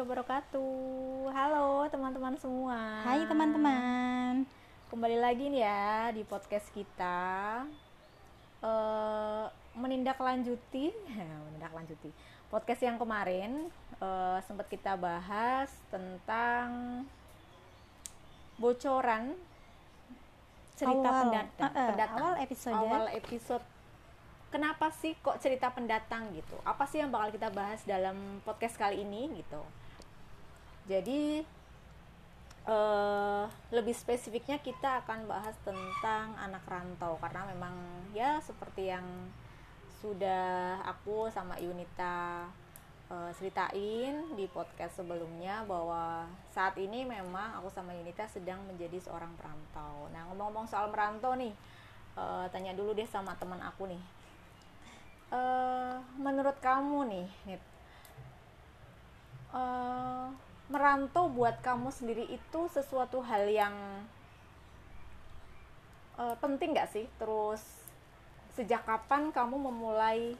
wabarakatuh. Halo teman-teman semua. Hai teman-teman. Kembali lagi nih ya di podcast kita. Uh, menindaklanjuti, menindaklanjuti podcast yang kemarin uh, sempat kita bahas tentang bocoran cerita awal, pendatang, uh, pendatang. Awal episode. Awal episode kenapa sih kok cerita pendatang gitu? Apa sih yang bakal kita bahas dalam podcast kali ini gitu? Jadi uh, lebih spesifiknya kita akan bahas tentang anak rantau karena memang ya seperti yang sudah aku sama Yunita uh, ceritain di podcast sebelumnya bahwa saat ini memang aku sama Yunita sedang menjadi seorang perantau. Nah ngomong-ngomong soal merantau nih, uh, tanya dulu deh sama teman aku nih uh, menurut kamu nih uh, merantau buat kamu sendiri itu sesuatu hal yang uh, penting gak sih? Terus sejak kapan kamu memulai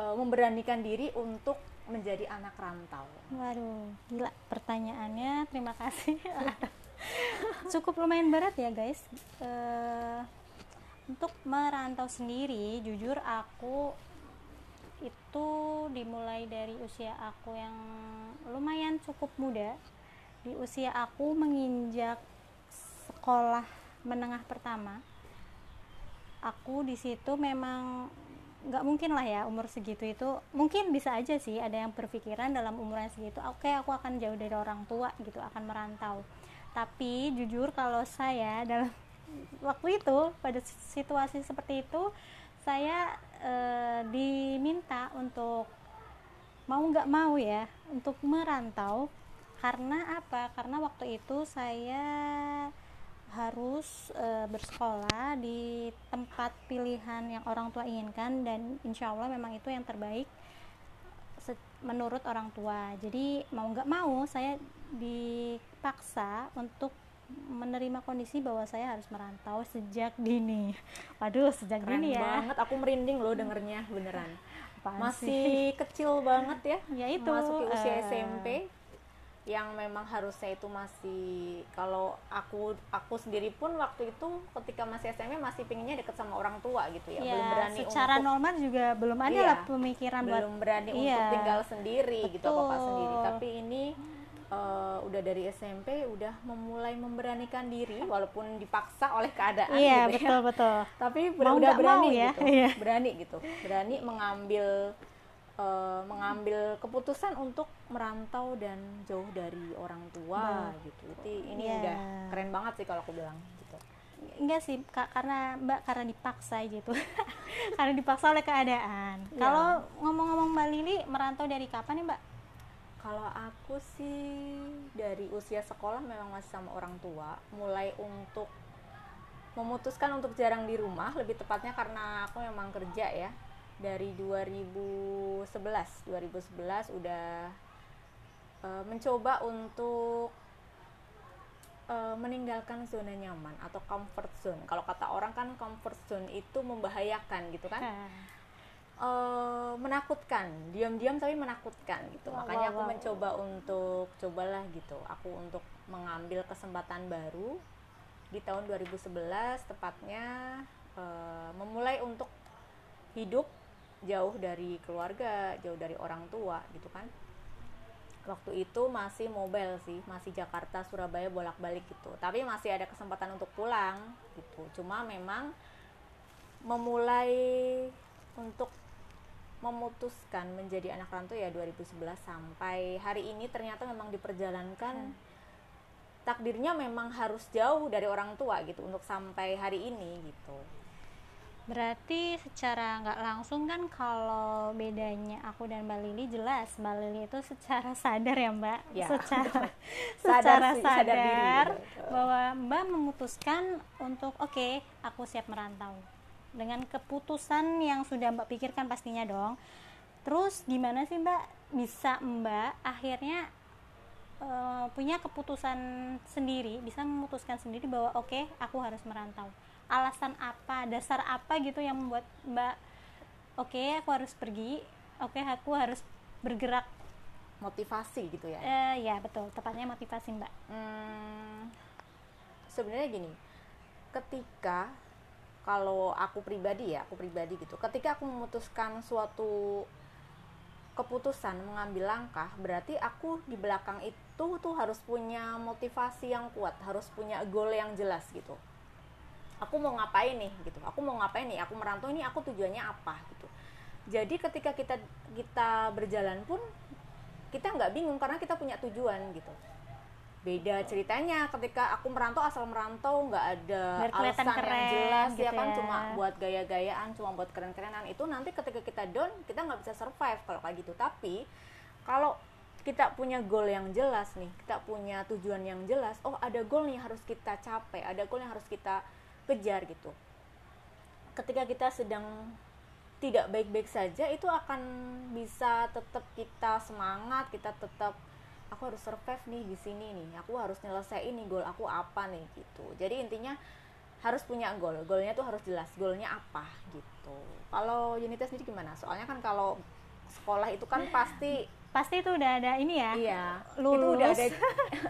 uh, memberanikan diri untuk menjadi anak rantau? Waduh gila pertanyaannya terima kasih. Cukup lumayan berat ya guys. Uh, untuk merantau sendiri jujur aku itu dimulai dari usia aku yang lumayan cukup muda. Di usia aku menginjak sekolah menengah pertama aku di situ memang nggak mungkin lah ya umur segitu itu. Mungkin bisa aja sih ada yang berpikiran dalam umuran segitu oke okay, aku akan jauh dari orang tua gitu akan merantau. Tapi jujur kalau saya dalam waktu itu pada situasi seperti itu saya e, diminta untuk mau nggak mau ya untuk merantau. Karena apa? Karena waktu itu saya harus e, bersekolah di tempat pilihan yang orang tua inginkan dan insya Allah memang itu yang terbaik menurut orang tua. Jadi mau nggak mau saya dipaksa untuk menerima kondisi bahwa saya harus merantau sejak dini. Waduh, sejak Keren dini ya. banget, aku merinding loh dengernya beneran. Apaan Masih sih? kecil banget ya. Ya itu masuk usia uh, eh, SMP yang memang harusnya itu masih kalau aku aku sendiri pun waktu itu ketika masih SMP masih pinginnya deket sama orang tua gitu ya, ya belum berani secara untuk, normal juga belum ada iya, lah pemikiran belum buat, berani iya, untuk tinggal sendiri Betul. gitu apa sendiri tapi ini uh, udah dari SMP udah memulai memberanikan diri walaupun dipaksa oleh keadaan iya gitu betul ya. betul tapi mau udah berani mau, ya? gitu iya. berani gitu berani mengambil uh, mengambil keputusan untuk merantau dan jauh dari orang tua hmm. gitu itu ini yeah. udah keren banget sih kalau aku bilang gitu enggak sih kak karena mbak karena dipaksa gitu karena dipaksa oleh keadaan yeah. kalau ngomong-ngomong mbak Lili merantau dari kapan nih mbak kalau aku sih dari usia sekolah memang masih sama orang tua, mulai untuk memutuskan untuk jarang di rumah, lebih tepatnya karena aku memang kerja ya. Dari 2011, 2011 udah uh, mencoba untuk uh, meninggalkan zona nyaman atau comfort zone. Kalau kata orang kan comfort zone itu membahayakan gitu kan. Uh, menakutkan diam-diam tapi menakutkan gitu. Wow, makanya aku wow. mencoba untuk cobalah gitu aku untuk mengambil kesempatan baru di tahun 2011 tepatnya uh, memulai untuk hidup jauh dari keluarga jauh dari orang tua gitu kan. Waktu itu masih mobile sih masih Jakarta Surabaya bolak-balik gitu. Tapi masih ada kesempatan untuk pulang gitu. Cuma memang memulai untuk memutuskan menjadi anak rantau ya 2011 sampai hari ini ternyata memang diperjalankan. Hmm. takdirnya memang harus jauh dari orang tua gitu untuk sampai hari ini gitu. Berarti secara nggak langsung kan kalau bedanya aku dan Mbak Lili jelas Mbak Lili itu secara sadar ya Mbak. Ya. secara secara sadar, sadar diri, bahwa Mbak memutuskan untuk oke okay, aku siap merantau dengan keputusan yang sudah mbak pikirkan pastinya dong. Terus gimana sih mbak? Bisa mbak akhirnya uh, punya keputusan sendiri bisa memutuskan sendiri bahwa oke okay, aku harus merantau. Alasan apa dasar apa gitu yang membuat mbak oke okay, aku harus pergi. Oke okay, aku harus bergerak. Motivasi gitu ya? Eh, ya betul. Tepatnya motivasi mbak. Hmm, sebenarnya gini, ketika kalau aku pribadi ya, aku pribadi gitu, ketika aku memutuskan suatu keputusan mengambil langkah, berarti aku di belakang itu tuh harus punya motivasi yang kuat, harus punya goal yang jelas gitu. Aku mau ngapain nih gitu, aku mau ngapain nih, aku merantau ini aku tujuannya apa gitu. Jadi ketika kita kita berjalan pun kita nggak bingung karena kita punya tujuan gitu beda ceritanya ketika aku merantau asal merantau nggak ada alasan yang keren jelas gitu ya kan? ya. cuma buat gaya-gayaan cuma buat keren-kerenan. Itu nanti ketika kita down kita nggak bisa survive kalau kayak gitu. Tapi kalau kita punya goal yang jelas nih kita punya tujuan yang jelas oh ada goal nih harus kita capai ada goal yang harus kita kejar gitu. Ketika kita sedang tidak baik-baik saja itu akan bisa tetap kita semangat kita tetap aku harus survive nih di sini nih aku harus nyelesain nih goal aku apa nih gitu jadi intinya harus punya goal goalnya tuh harus jelas goalnya apa gitu kalau Yunita sendiri gimana soalnya kan kalau sekolah itu kan pasti pasti itu udah ada ini ya iya itu Lulus. udah ada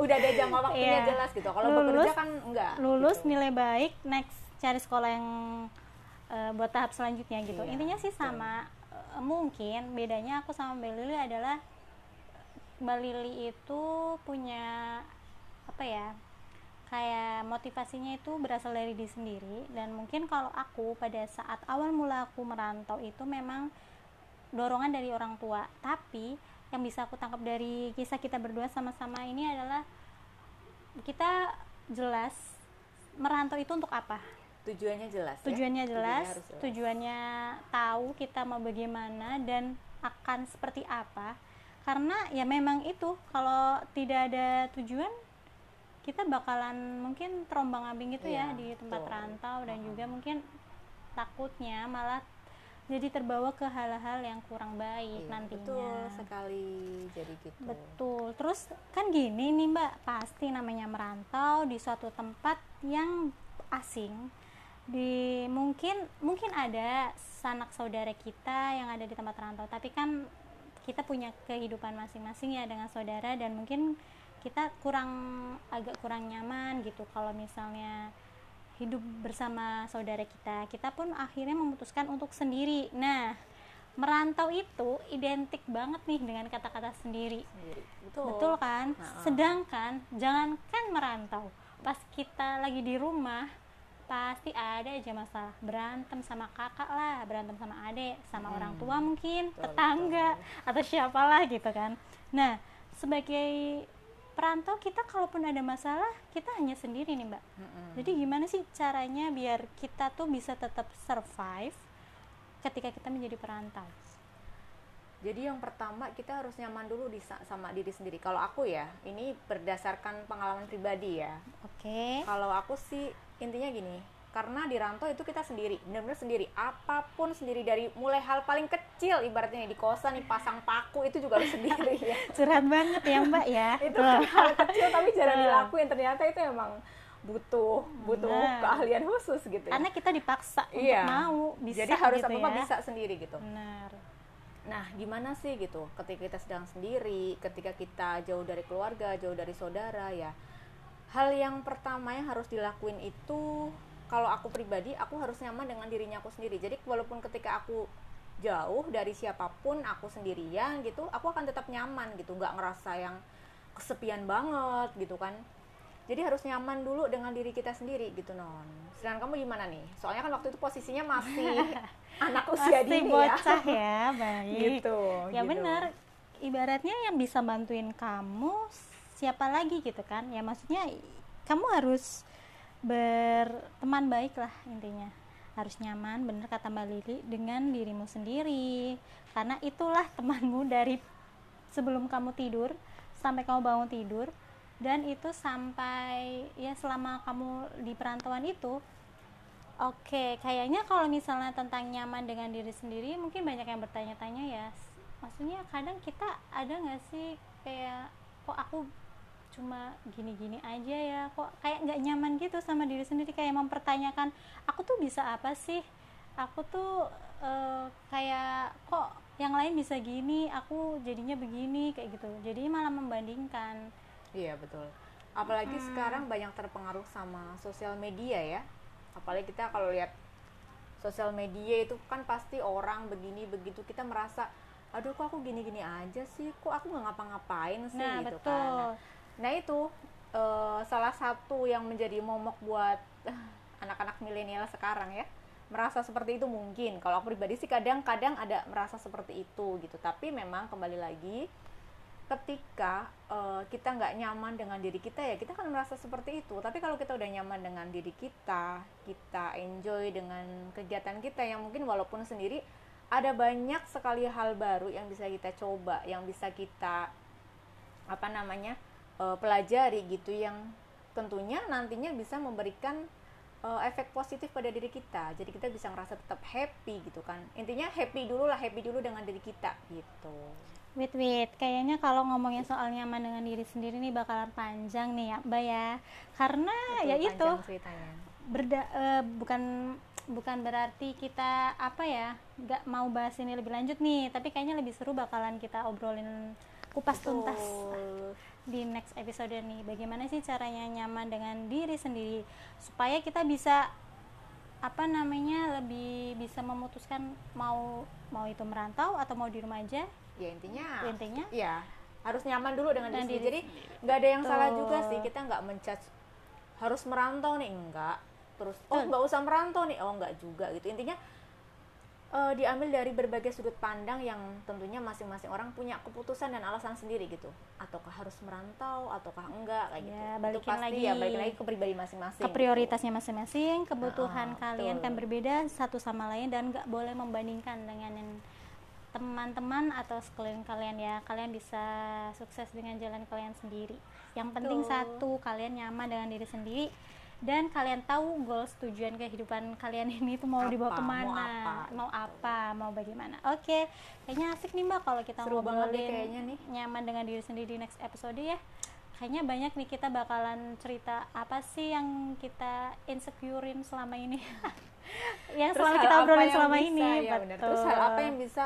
udah ada jam waktunya Iya. jelas gitu kalau bekerja kan enggak lulus gitu. nilai baik next cari sekolah yang eh, buat tahap selanjutnya gitu Iya, intinya sih sama Eh, mungkin bedanya aku sama Mbak Lili adalah Mbak Lili itu punya apa ya kayak motivasinya itu berasal dari diri sendiri dan mungkin kalau aku pada saat awal mula aku merantau itu memang dorongan dari orang tua tapi yang bisa aku tangkap dari kisah kita berdua sama-sama ini adalah kita jelas merantau itu untuk apa tujuannya jelas ya? tujuannya jelas harus jelas. tujuannya tahu kita mau bagaimana dan akan seperti apa karena ya memang itu kalau tidak ada tujuan kita bakalan mungkin terombang ambing gitu ya Iya, di tempat betul. rantau dan juga mungkin takutnya malah jadi terbawa ke hal-hal yang kurang baik Iya, nantinya betul sekali jadi gitu Betul. Terus kan gini nih Mbak, pasti namanya merantau di suatu tempat yang asing. Di mungkin mungkin ada sanak saudara kita yang ada di tempat rantau, tapi kan kita punya kehidupan masing-masing ya dengan saudara dan mungkin kita kurang agak kurang nyaman gitu kalau misalnya hidup bersama saudara kita. Kita pun akhirnya memutuskan untuk sendiri. Nah, merantau itu identik banget nih dengan kata-kata sendiri. sendiri betul Betul kan? Ha-ha. Sedangkan jangankan merantau, pas kita lagi di rumah pasti ada aja masalah berantem sama kakak lah, berantem sama adik, sama Hmm. orang tua mungkin, Betul, tetangga atau siapalah gitu kan. Nah, sebagai perantau kita kalaupun ada masalah kita hanya sendiri nih mbak. Mm-mm. Jadi gimana sih caranya biar kita tuh bisa tetap survive ketika kita menjadi perantau? Jadi yang pertama kita harus nyaman dulu di sa- sama diri sendiri. Kalau aku ya, ini berdasarkan pengalaman pribadi ya. Oke. Kalau aku sih intinya gini, karena di rantau itu kita sendiri, benar-benar sendiri. Apa pun sendiri dari mulai hal paling kecil, ibaratnya di kosan nih pasang paku itu juga harus sendiri ya. Curhat banget ya mbak ya. itu hal kecil tapi jarang dilakuin. Ternyata itu emang butuh butuh Benar. keahlian khusus gitu. ya. karena kita dipaksa Iya. untuk mau bisa Jadi harus gitu apa-apa ya. bisa sendiri gitu. benar Nah, gimana sih gitu ketika kita sedang sendiri, ketika kita jauh dari keluarga, jauh dari saudara ya. Hal yang pertama yang harus dilakuin itu kalau aku pribadi, aku harus nyaman dengan dirinya aku sendiri. Jadi walaupun ketika aku jauh dari siapa pun, aku sendirian gitu, aku akan tetap nyaman gitu, nggak ngerasa yang kesepian banget gitu kan. Jadi harus nyaman dulu dengan diri kita sendiri gitu non. Sedangkan kamu gimana nih? Soalnya kan waktu itu posisinya masih anak usia Masih dini ya. bocah ya baik gitu ya gitu. benar ibaratnya yang bisa bantuin kamu siapa lagi gitu kan. Ya maksudnya kamu harus berteman baik lah intinya. Harus nyaman bener kata Mbak Lili dengan dirimu sendiri. Karena itulah temanmu dari sebelum kamu tidur sampai kamu bangun tidur dan itu sampai ya selama kamu di perantauan itu Oke, kayaknya kalau misalnya tentang nyaman dengan diri sendiri, mungkin banyak yang bertanya-tanya ya. Maksudnya kadang kita ada nggak sih kayak kok aku cuma gini-gini aja ya, kok kayak nggak nyaman gitu sama diri sendiri, kayak mempertanyakan aku tuh bisa apa sih? aku tuh eh, kayak kok yang lain bisa gini aku jadinya begini kayak gitu jadi malah membandingkan Iya betul. Apalagi sekarang banyak terpengaruh sama sosial media ya. Apalagi kita kalau lihat sosial media itu kan pasti orang begini begitu kita merasa, aduh kok aku gini-gini aja sih, kok aku nggak ngapa-ngapain sih nah gitu betul kan. Nah, nah itu eh, salah satu yang menjadi momok buat anak-anak milenial sekarang ya. Merasa seperti itu mungkin. Kalau aku pribadi sih kadang-kadang ada merasa seperti itu gitu. Tapi memang kembali lagi ketika eh, kita nggak nyaman dengan diri kita ya kita kan merasa seperti itu. Tapi kalau kita udah nyaman dengan diri kita kita enjoy dengan kegiatan kita yang mungkin walaupun sendiri ada banyak sekali hal baru yang bisa kita coba yang bisa kita apa namanya eh, pelajari gitu yang tentunya nantinya bisa memberikan eh, efek positif pada diri kita jadi kita bisa ngerasa tetap happy gitu kan intinya happy dulu lah happy dulu dengan diri kita gitu Wait, wait. Kayaknya kalau ngomongin soal nyaman dengan diri sendiri nih bakalan panjang nih ya, Mbak ya. Karena Betul, ya itu ceritanya berda eh, bukan bukan berarti kita apa ya nggak mau bahas ini lebih lanjut nih tapi kayaknya lebih seru bakalan kita obrolin kupas tuntas Betul. Di next episode nih. Bagaimana sih caranya nyaman dengan diri sendiri supaya kita bisa apa namanya lebih bisa memutuskan mau mau itu merantau atau mau di rumah aja? Ya intinya intinya. ya harus nyaman dulu dengan diri diri jadi nggak ada yang salah Betul. juga sih. Kita nggak menjudge harus merantau nih. Enggak terus oh nggak usah merantau nih. Oh enggak juga gitu. Intinya eh, diambil dari berbagai sudut pandang yang tentunya masing-masing orang punya keputusan dan alasan sendiri gitu ataukah harus merantau ataukah enggak kayak gitu Ya, itu balikin pasti lagi. ya balik lagi ke pribadi masing-masing ke prioritasnya masing-masing kebutuhan Ah, kalian betul. kan berbeda satu sama lain dan nggak boleh membandingkan dengan yang teman-teman atau sekeliling kalian ya kalian bisa sukses dengan jalan kalian sendiri yang penting Betul. satu kalian nyaman dengan diri sendiri dan kalian tahu goals tujuan kehidupan kalian ini tuh mau Apa, dibawa mau ke mana? apa, mau apa? Mau bagaimana? Oke kayaknya asik nih mbak kalau kita Seru ngobrolin kayaknya nih. nyaman dengan diri sendiri di next episode ya. Kayaknya banyak nih kita bakalan cerita apa sih yang kita insecurein selama ini. Yang Terus selalu hal kita obrolin selama bisa, ini ya benar. terus hal apa yang bisa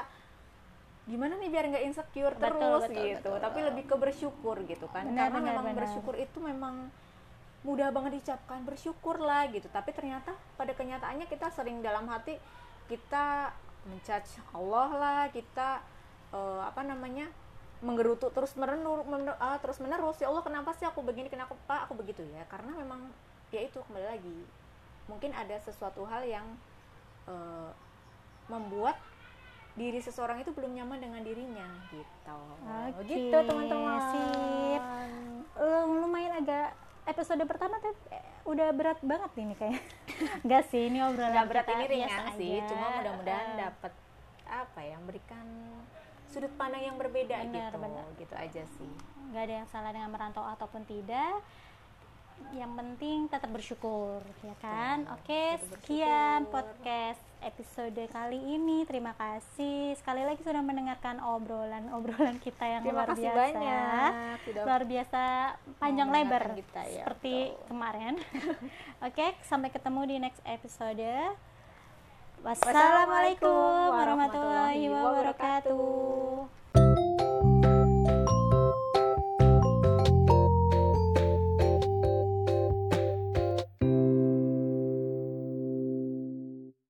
gimana nih biar nggak insecure Betul, terus betul, gitu. betul. tapi lebih ke bersyukur gitu kan. Benar, karena benar, memang benar. bersyukur itu memang mudah banget diucapkan bersyukur lah gitu. Tapi ternyata pada kenyataannya kita sering dalam hati kita mencaci Allah lah kita eh, apa namanya menggerutu terus merenur mener- ah, terus menerus ya Allah kenapa sih aku begini kenapa aku begitu ya? Karena memang ya itu kembali lagi mungkin ada sesuatu hal yang eh, membuat diri seseorang itu belum nyaman dengan dirinya gitu. Oke, gitu teman-teman. sip. Episode pertama tuh eh, udah berat banget ini kayak enggak sih ini obrolan nggak berat ini ringan sih aja. cuma mudah-mudahan Eh, dapat apa ya memberikan sudut pandang yang berbeda Benar, gitu benar. gitu aja sih nggak ada yang salah dengan merantau ataupun tidak yang penting tetap bersyukur ya kan? Betul, oke sekian podcast episode kali ini. Terima kasih sekali lagi sudah mendengarkan obrolan obrolan kita yang terima luar kasih biasa. banyak. Sudah luar biasa panjang lebar kita, ya, seperti betul. kemarin. Oke sampai ketemu di next episode. Wassalamualaikum warahmatullahi wabarakatuh.